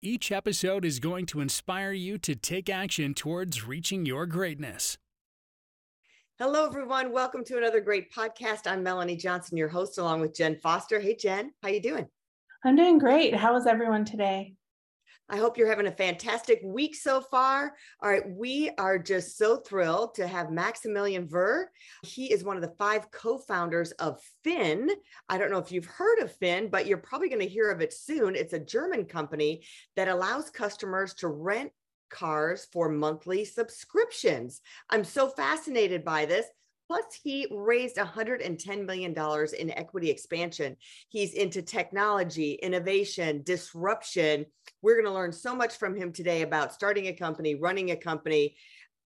Each episode is going to inspire you to take action towards reaching your greatness. Hello, everyone. Welcome to another great podcast. I'm Melanie Johnson, your host, along with Jenn Foster. Hey, Jenn, how you doing? I'm doing great. How is everyone today? I hope you're having a fantastic week so far. All right, we are just so thrilled to have Maximilian Wühr. He is one of the five co founders of Finn. I don't know if you've heard of Finn, but you're probably going to hear of it soon. It's a German company that allows customers to rent cars for monthly subscriptions. I'm so fascinated by this. Plus, he raised $110 million in equity expansion. He's into technology, innovation, disruption. We're going to learn so much from him today about starting a company, running a company,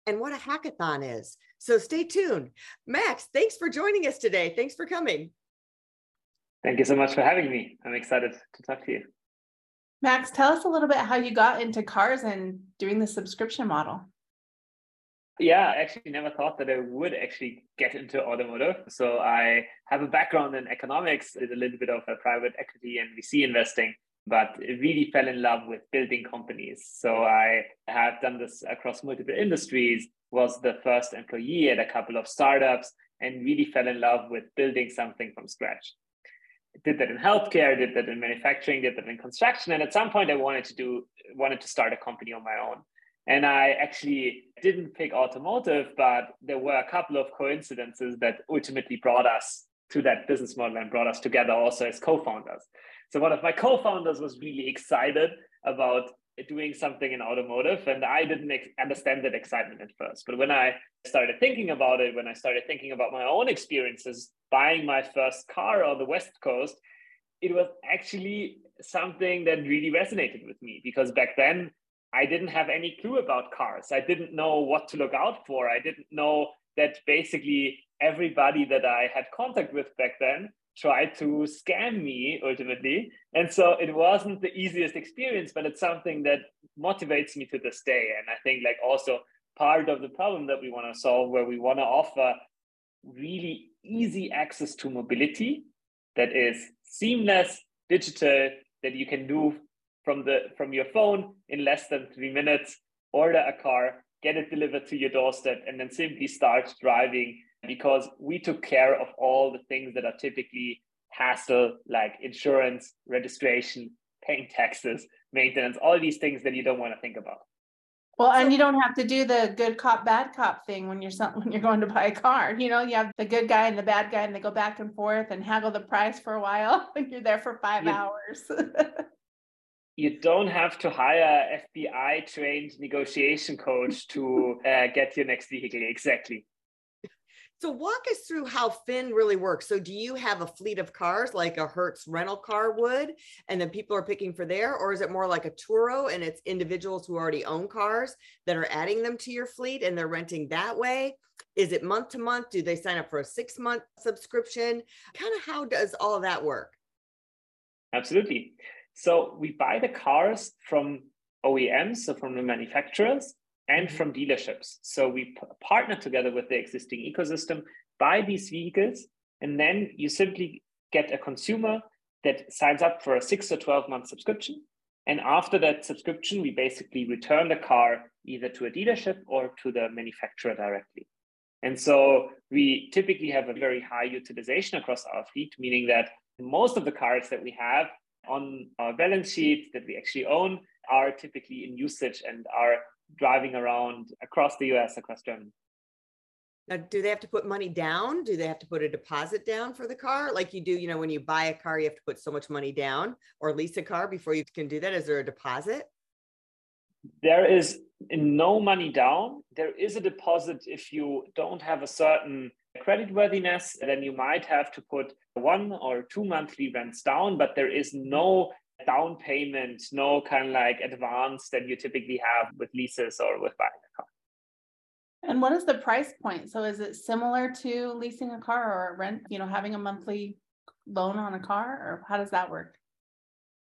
and what a hackathon is. So stay tuned. Max, thanks for joining us today. Thanks for coming. Thank you so much for having me. I'm excited to talk to you. Max, tell us a little bit how you got into cars and doing the subscription model. Yeah, I actually never thought that I would actually get into automotive. So I have a background in economics, did a little bit of a private equity and VC investing, but really fell in love with building companies. So I have done this across multiple industries, was the first employee at a couple of startups, and really fell in love with building something from scratch. Did that in healthcare, did that in manufacturing, did that in construction, and at some point I wanted to do wanted to start a company on my own. And I actually didn't pick automotive, but there were a couple of coincidences that ultimately brought us to that business model and brought us together also as co founders. So, one of my co founders was really excited about doing something in automotive, and I didn't ex- understand that excitement at first. But when I started thinking about it, when I started thinking about my own experiences buying my first car on the West Coast, it was actually something that really resonated with me because back then I didn't have any clue about cars. I didn't know what to look out for. I didn't know that basically everybody that I had contact with back then tried to scam me ultimately. And so it wasn't the easiest experience, but it's something that motivates me to this day. And I think like also part of the problem that we want to solve where we want to offer really easy access to mobility that is seamless, digital, that you can do from the from your phone in less than three minutes order a car get it delivered to your doorstep and then simply start driving because we took care of all the things that are typically hassle like insurance registration paying taxes maintenance all these things that you don't want to think about well, and you don't have to do the good cop, bad cop thing when you're when you're going to buy a car. You know, you have the good guy and the bad guy, and they go back and forth and haggle the price for a while. And you're there for five hours. you don't have to hire FBI trained negotiation coach to uh, get your next vehicle. Exactly. So walk us through how Finn really works. So do you have a fleet of cars like a Hertz rental car would, and then people are picking for there, or is it more like a Turo and it's individuals who already own cars that are adding them to your fleet and they're renting that way? Is it month to month? Do they sign up for a six month subscription? Kind of how does all of that work? Absolutely. So we buy the cars from OEMs, so from the manufacturers, and mm-hmm. from dealerships. So we partner together with the existing ecosystem, buy these vehicles, and then you simply get a consumer that signs up for a six or 12 month subscription. And after that subscription, we basically return the car either to a dealership or to the manufacturer directly. And so we typically have a very high utilization across our fleet, meaning that most of the cars that we have on our balance sheet that we actually own are typically in usage and are driving around across the US, across Germany. Now, do they have to put money down? Do they have to put a deposit down for the car? Like you do, you know, when you buy a car, you have to put so much money down or lease a car before you can do that. Is there a deposit? There is no money down. There is a deposit if you don't have a certain creditworthiness, then you might have to put one or two monthly rents down, but there is no down payment, no kind of like advance that you typically have with leases or with buying a car. And what is the price point? So is it similar to leasing a car or rent, you know, having a monthly loan on a car or how does that work?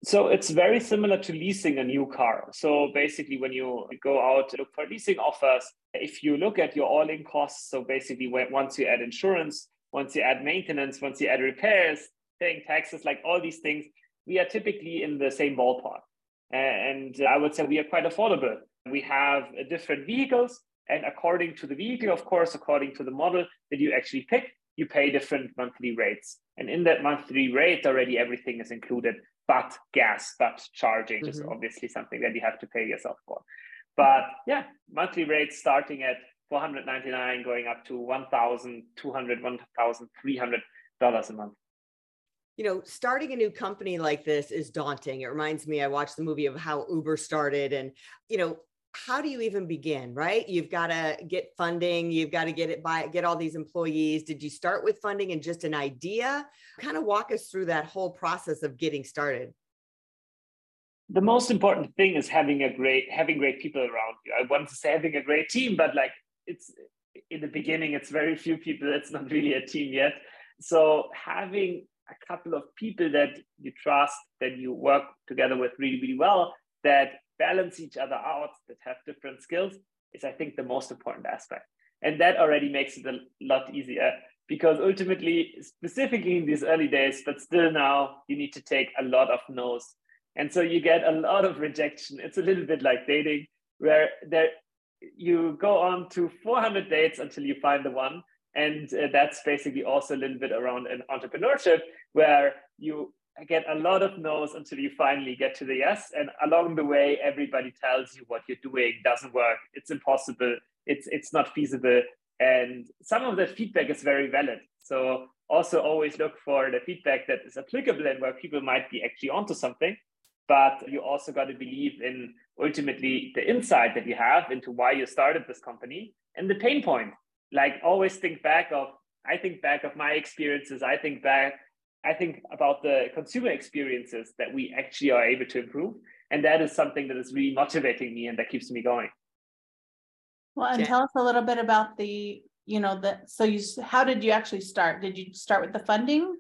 So it's very similar to leasing a new car. So basically, when you go out to look for leasing offers, if you look at your all in costs, so basically, once you add insurance, once you add maintenance, once you add repairs, paying taxes, like all these things, we are typically in the same ballpark. And I would say we are quite affordable. We have different vehicles, and according to the vehicle, of course, according to the model that you actually pick, you pay different monthly rates. And in that monthly rate, already everything is included but gas, but charging mm-hmm. is obviously something that you have to pay yourself for. But yeah, monthly rates starting at 499 going up to $1,200, $1,300 a month. You know, starting a new company like this is daunting. It reminds me, I watched the movie of how Uber started, and, you know, how do you even begin right? You've got to get funding you've got to get it by get all these employees. Did you start with funding and just an idea? Kind of walk us through that whole process of getting started. The most important thing is having a great having great people around you. I want to say having a great team but like it's in the beginning it's very few people it's not really a team yet. So having a couple of people that you trust that you work together with really really well that balance each other out, that have different skills, is I think the most important aspect. And that already makes it a lot easier because ultimately, specifically in these early days, but still now, you need to take a lot of no's. And so you get a lot of rejection. It's a little bit like dating, where there you go on to 400 dates until you find the one. And uh, that's basically also a little bit around an entrepreneurship where you get a lot of no's until you finally get to the yes. And along the way, everybody tells you what you're doing doesn't work. It's impossible. It's it's not feasible. And some of the feedback is very valid. So also always look for the feedback that is applicable and where people might be actually onto something. But you also got to believe in ultimately the insight that you have into why you started this company and the pain point. Like always think back of I think back of my experiences. I think back I think about the consumer experiences that we actually are able to improve. And that is something that is really motivating me and that keeps me going. Well, and yeah. tell us a little bit about the, you know, the, so you, how did you actually start? Did you start with the funding?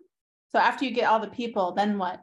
So after you get all the people, then what?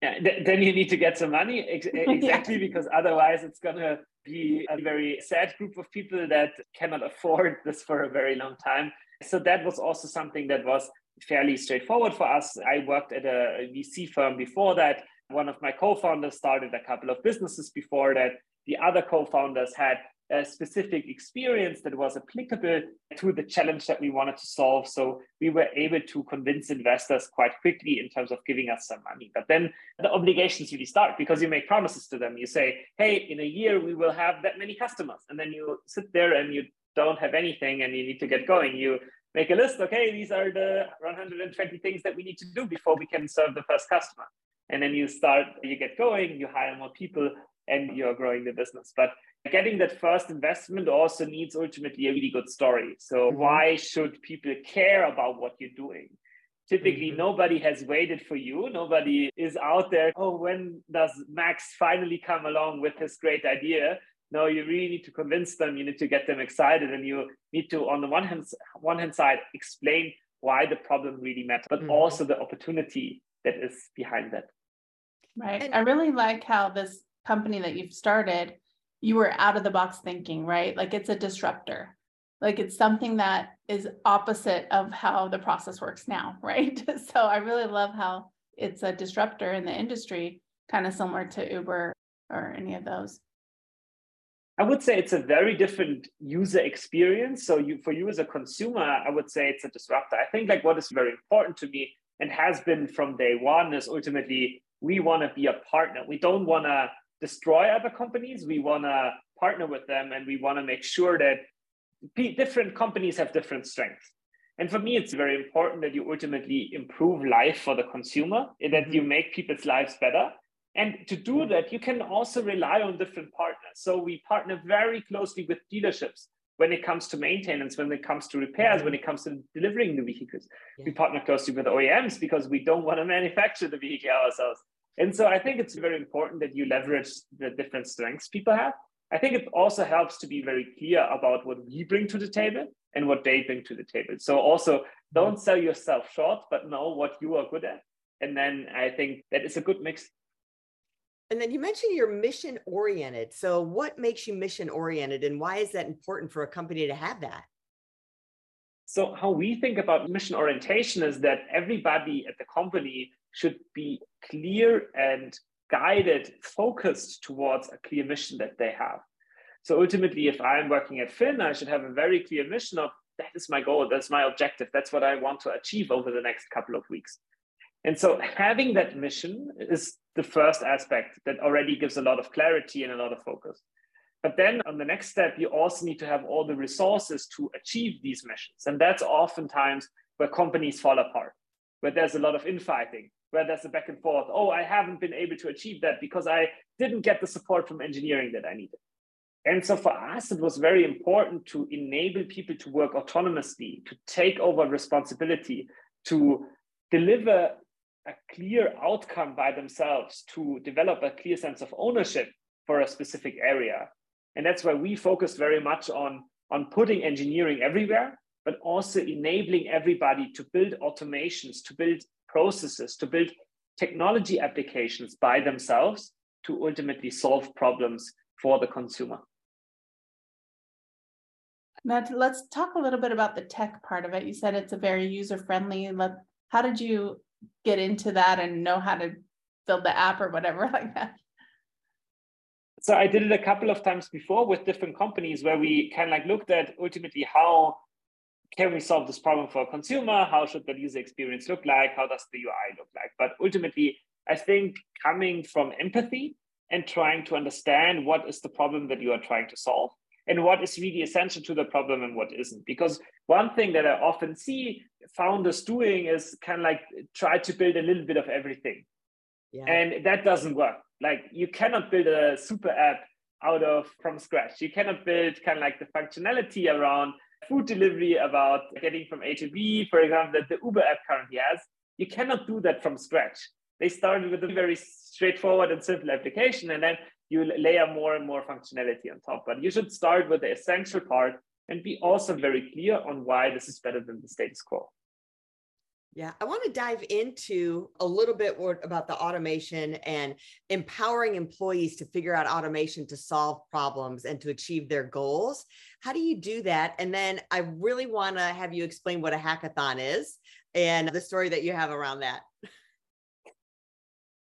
Yeah, th- then you need to get some money ex- exactly yeah. because otherwise it's going to be a very sad group of people that cannot afford this for a very long time. So that was also something that was fairly straightforward for us. I worked at a VC firm before that. One of my co founders started a couple of businesses before that. The other co founders had a specific experience that was applicable to the challenge that we wanted to solve. So we were able to convince investors quite quickly in terms of giving us some money. But then the obligations really start because you make promises to them. You say, hey, in a year we will have that many customers. And then you sit there and you don't have anything and you need to get going. You make a list. Okay, these are the 120 things that we need to do before we can serve the first customer. And then you start, you get going, you hire more people, and you're growing the business. But getting that first investment also needs ultimately a really good story. So mm-hmm. why should people care about what you're doing? Typically, mm-hmm. nobody has waited for you. Nobody is out there. Oh, when does Max finally come along with his great idea? No you really need to convince them. You need to get them excited and you need to on the one hand one hand side explain why the problem really matters but mm-hmm. also the opportunity that is behind that. Right. And- i really like how this company that you've started you were out of the box thinking right? Like it's a disruptor. Like it's something that is opposite of how the process works now right? So i really love how it's a disruptor in the industry kind of similar to uber or any of those I would say it's a very different user experience. So you, for you as a consumer, I would say it's a disruptor. I think like what is very important to me and has been from day one is ultimately we want to be a partner. We don't want to destroy other companies. We want to partner with them and we want to make sure that different companies have different strengths. And for me, it's very important that you ultimately improve life for the consumer, that you mm-hmm. make people's lives better. And to do that, you can also rely on different partners. So we partner very closely with dealerships when it comes to maintenance, when it comes to repairs, when it comes to delivering the vehicles. Yeah. We partner closely with OEMs because we don't want to manufacture the vehicle ourselves. And so I think it's very important that you leverage the different strengths people have. I think it also helps to be very clear about what we bring to the table and what they bring to the table. So also don't sell yourself short, but know what you are good at. And then I think that is a good mix. And then you mentioned you're mission oriented. So what makes you mission oriented and why is that important for a company to have that? So how we think about mission orientation is that everybody at the company should be clear and guided, focused towards a clear mission that they have. So ultimately, if I'm working at Finn, I should have a very clear mission of that is my goal, that's my objective, that's what I want to achieve over the next couple of weeks. And so having that mission is the first aspect that already gives a lot of clarity and a lot of focus. But then on the next step, you also need to have all the resources to achieve these missions. And that's oftentimes where companies fall apart, where there's a lot of infighting, where there's a back and forth. Oh, I haven't been able to achieve that because I didn't get the support from engineering that I needed. And so for us, it was very important to enable people to work autonomously, to take over responsibility, to deliver a clear outcome by themselves, to develop a clear sense of ownership for a specific area. And that's why we focused very much on, on putting engineering everywhere, but also enabling everybody to build automations, to build processes, to build technology applications by themselves to ultimately solve problems for the consumer. Now, let's talk a little bit about the tech part of it. You said it's a very user friendly. How did you get into that and know how to build the app or whatever like that? So I did it a couple of times before with different companies where we kind of like looked at ultimately how can we solve this problem for a consumer? How should the user experience look like? How does the UI look like? But ultimately, I think coming from empathy and trying to understand what is the problem that you are trying to solve and what is really essential to the problem and what isn't. Because one thing that I often see founders doing is kind of like try to build a little bit of everything. Yeah. And that doesn't work. Like you cannot build a super app out of from scratch. You cannot build kind of like the functionality around food delivery, about getting from A to B, for example, that the Uber app currently has. You cannot do that from scratch. They started with a very straightforward and simple application, and then you layer more and more functionality on top. But you should start with the essential part and be also very clear on why this is better than the status quo. Yeah, I want to dive into a little bit more about the automation and empowering employees to figure out automation to solve problems and to achieve their goals. How do you do that? And then I really want to have you explain what a hackathon is and the story that you have around that.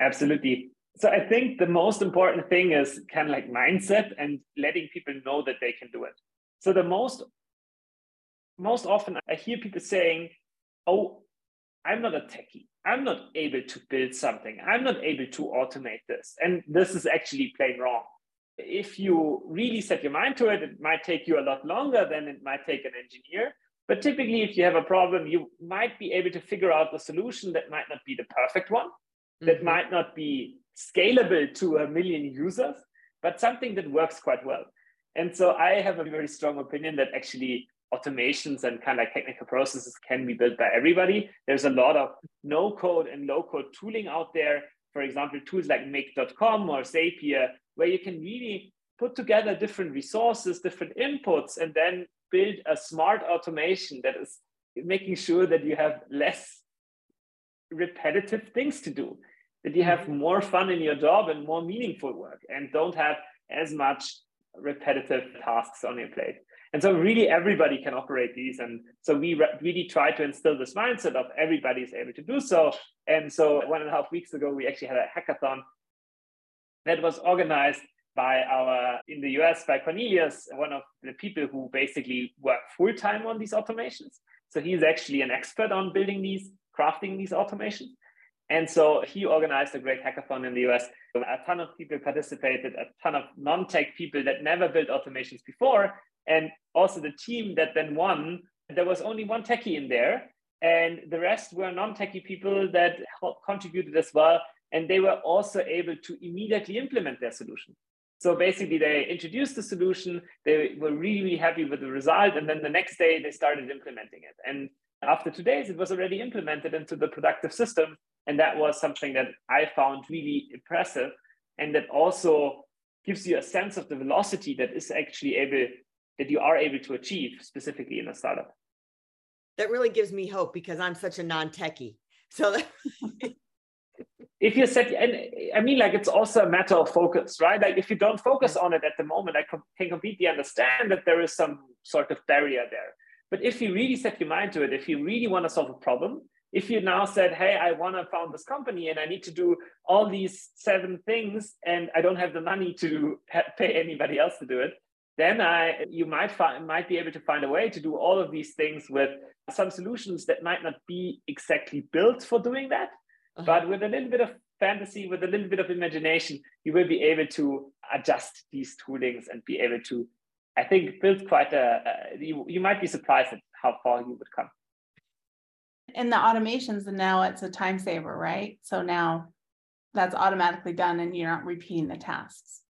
Absolutely. So I think the most important thing is kind of like mindset and letting people know that they can do it. So the most most often I hear people saying, "Oh, I'm not a techie. I'm not able to build something. I'm not able to automate this. And this is actually plain wrong. If you really set your mind to it, it might take you a lot longer than it might take an engineer. But typically, if you have a problem, you might be able to figure out a solution that might not be the perfect one, mm-hmm. that might not be scalable to a million users, but something that works quite well. And so I have a very strong opinion that actually automations and kind of technical processes can be built by everybody. There's a lot of no code and low code tooling out there. For example, tools like make.com or Zapier, where you can really put together different resources, different inputs, and then build a smart automation that is making sure that you have less repetitive things to do, that you have mm-hmm. more fun in your job and more meaningful work, and don't have as much repetitive tasks on your plate. And so really everybody can operate these. And so we re- really try to instill this mindset of everybody is able to do so. And so one and a half weeks ago, we actually had a hackathon that was organized by our in the US by Cornelius, one of the people who basically work full time on these automations. So he's actually an expert on building these, crafting these automations. And so he organized a great hackathon in the US. A ton of people participated, a ton of non tech people that never built automations before. And also the team that then won, there was only one techie in there. And the rest were non techie people that contributed as well. And they were also able to immediately implement their solution. So basically, they introduced the solution, they were really, really happy with the result. And then the next day, they started implementing it. And after two days, it was already implemented into the productive system. And that was something that I found really impressive. And that also gives you a sense of the velocity that is actually able, that you are able to achieve specifically in a startup. That really gives me hope because I'm such a non techie. So if you set and i mean like it's also a matter of focus right like if you don't focus on it at the moment i can completely understand that there is some sort of barrier there but if you really set your mind to it if you really want to solve a problem if you now said hey i want to found this company and i need to do all these seven things and i don't have the money to pay anybody else to do it then I, you might find might be able to find a way to do all of these things with some solutions that might not be exactly built for doing that uh-huh. But with a little bit of fantasy, with a little bit of imagination, you will be able to adjust these toolings and be able to, I think, build quite a. a you, you might be surprised at how far you would come. And the automations, and now it's a time saver, right? So now that's automatically done and you're not repeating the tasks.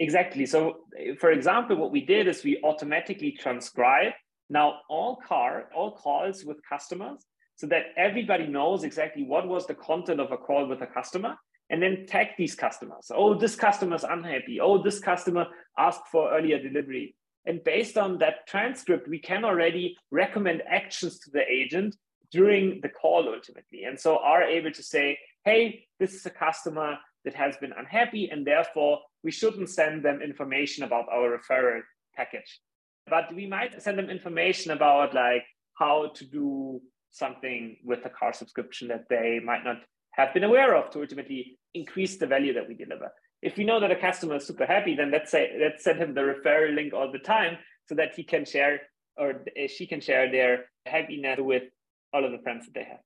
Exactly. So, eh, for example, what we did is we automatically transcribe now all car, all calls with customers so that everybody knows exactly what was the content of a call with a customer and then tag these customers. Oh, this customer is unhappy. Oh, this customer asked for earlier delivery. And based on that transcript, we can already recommend actions to the agent during the call ultimately. And so are able to say, hey, this is a customer that has been unhappy, and therefore we shouldn't send them information about our referral package. But we might send them information about like how to do something with a car subscription that they might not have been aware of to ultimately increase the value that we deliver. If we know that a customer is super happy, then let's say let's send him the referral link all the time so that he can share or she can share their happiness with all of the friends that they have.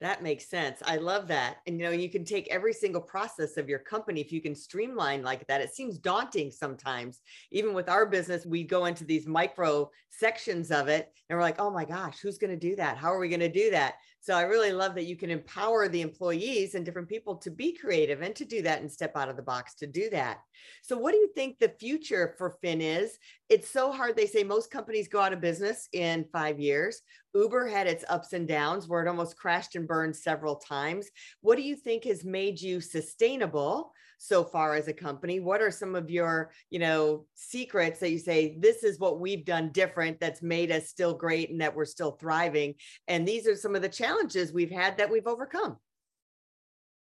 That makes sense. I love that. And you know, you can take every single process of your company if you can streamline like that. It seems daunting sometimes. Even with our business, we go into these micro sections of it and we're like, "Oh my gosh, who's going to do that? How are we going to do that?" So I really love that you can empower the employees and different people to be creative and to do that and step out of the box to do that. So what do you think the future for Finn is? It's so hard. They say most companies go out of business in five years. Uber had its ups and downs where it almost crashed and burned several times. What do you think has made you sustainable so far as a company? What are some of your, you know, secrets that you say this is what we've done different that's made us still great and that we're still thriving? And these are some of the challenges we've had that we've overcome.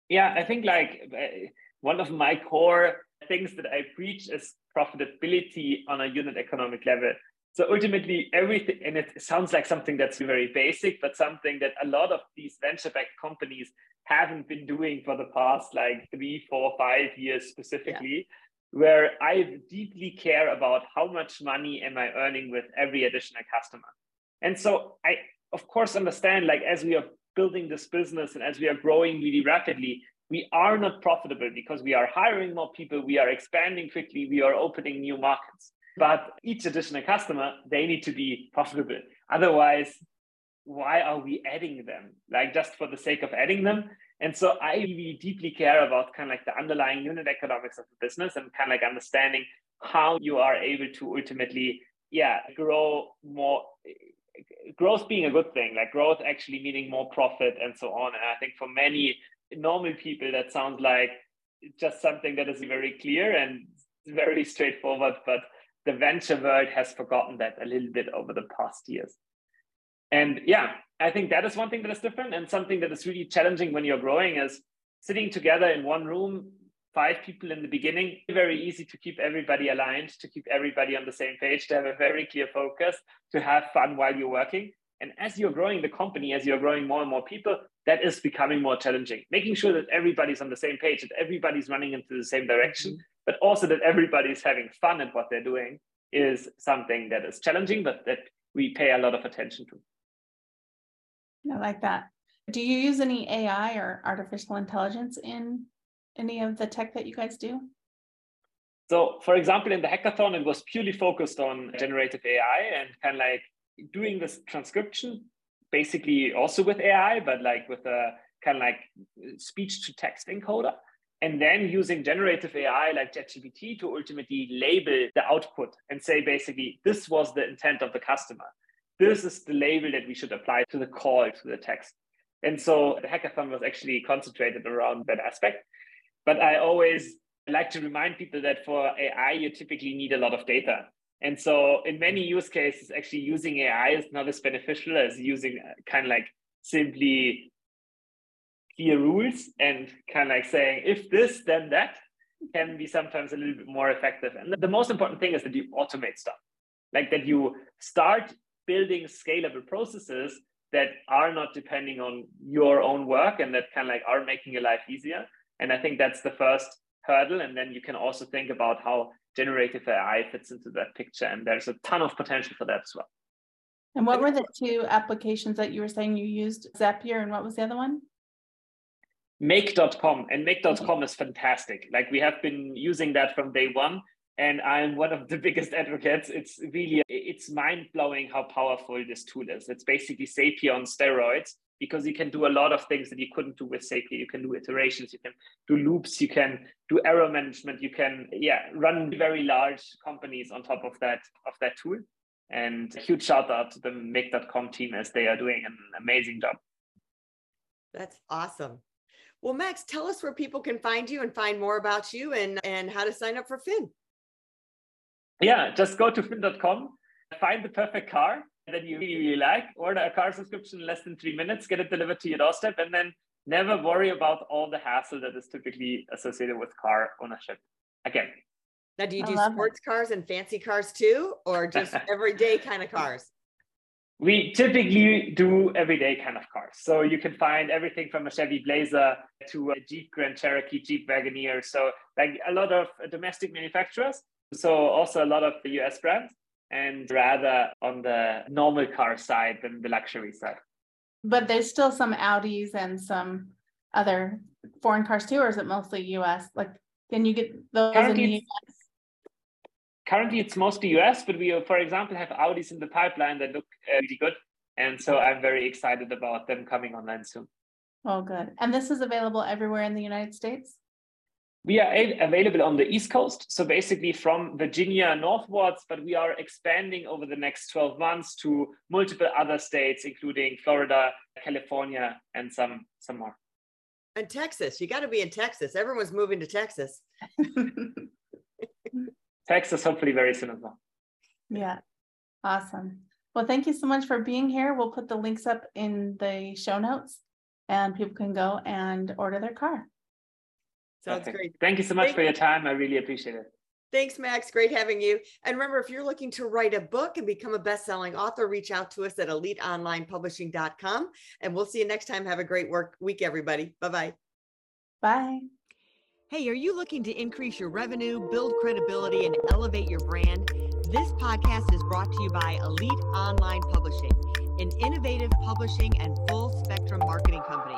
Yeah, I think like uh, one of my core things that I preach is profitability on a unit economic level. So ultimately, everything, and it sounds like something that's very basic, but something that a lot of these venture backed companies haven't been doing for the past like three, four, five years specifically, yeah. where I deeply care about how much money am I earning with every additional customer. And so I, of course, understand like as we are building this business and as we are growing really rapidly, we are not profitable because we are hiring more people, we are expanding quickly, we are opening new markets. But each additional customer, they need to be profitable. Otherwise, why are we adding them? Like just for the sake of adding them. And so I really deeply care about kind of like the underlying unit economics of the business and kind of like understanding how you are able to ultimately, yeah, grow more growth being a good thing, like growth actually meaning more profit and so on. And I think for many normal people, that sounds like just something that is very clear and very straightforward. But the venture world has forgotten that a little bit over the past years. And yeah, I think that is one thing that is different and something that is really challenging when you're growing is sitting together in one room, five people in the beginning, very easy to keep everybody aligned, to keep everybody on the same page, to have a very clear focus, to have fun while you're working. And as you're growing the company, as you're growing more and more people, that is becoming more challenging. Making sure that everybody's on the same page, that everybody's running into the same direction, mm-hmm. but also that everybody's having fun at what they're doing is something that is challenging, but that we pay a lot of attention to. I like that. Do you use any AI or artificial intelligence in any of the tech that you guys do? So, for example, in the hackathon, it was purely focused on generative AI and kind of like doing this transcription, basically also with AI, but like with a kind of like speech to text encoder. And then using generative AI like ChatGPT to ultimately label the output and say basically, this was the intent of the customer this is the label that we should apply to the call to the text. And so the hackathon was actually concentrated around that aspect. But I always like to remind people that for AI, you typically need a lot of data. And so in many use cases, actually using AI is not as beneficial as using uh, kind of like simply clear rules and kind of like saying, if this, then that can be sometimes a little bit more effective. And the most important thing is that you automate stuff, like that you start building scalable processes that are not depending on your own work and that kind of like are making your life easier. And I think that's the first hurdle. And then you can also think about how generative AI fits into that picture. And there's a ton of potential for that as well. And what were the two applications that you were saying you used? Zapier and what was the other one? Make.com. And Make.com is fantastic. Like we have been using that from day one and i'm one of the biggest advocates. It's really it's mind-blowing how powerful this tool is. It's basically zapier on steroids because you can do a lot of things that you couldn't do with zapier you can do iterations you can do loops you can do error management you can yeah run very large companies on top of that of that tool. And a huge shout out to the make.com team as they are doing an amazing job. That's awesome. Well max tell us where people can find you and find more about you and and how to sign up for finn yeah, just go to finn.com, find the perfect car that you really, really like, order a car subscription in less than three minutes, get it delivered to your doorstep, and then never worry about all the hassle that is typically associated with car ownership. Again. Now, do you do sports it. cars and fancy cars too, or just everyday kind of cars? We typically do everyday kind of cars. So you can find everything from a Chevy Blazer to a Jeep Grand Cherokee, Jeep Wagoneer. So like a lot of domestic manufacturers so also a lot of the US brands and rather on the normal car side than the luxury side. But there's still some Audis and some other foreign cars too, or is it mostly US? Like, can you get those currently, in the US? Currently, it's mostly US, but we, for example, have Audis in the pipeline that look uh, really good. And so I'm very excited about them coming online soon. Oh, good. And this is available everywhere in the United States? We are available on the East Coast, so basically from Virginia northwards, but we are expanding over the next 12 months to multiple other states, including Florida, California, and some, some more. And Texas, you got to be in Texas. Everyone's moving to Texas. Texas, hopefully, very soon as well. Yeah, awesome. Well, thank you so much for being here. We'll put the links up in the show notes and people can go and order their car. Sounds great. Thank you so much Thank for your time. I really appreciate it. Thanks, Max. Great having you. And remember, if you're looking to write a book and become a best-selling author, reach out to us at eliteonlinepublishing.com. And we'll see you next time. Have a great work week, everybody. Bye-bye. Bye. Hey, are you looking to increase your revenue, build credibility, and elevate your brand? This podcast is brought to you by Elite Online Publishing, an innovative publishing and full spectrum marketing company.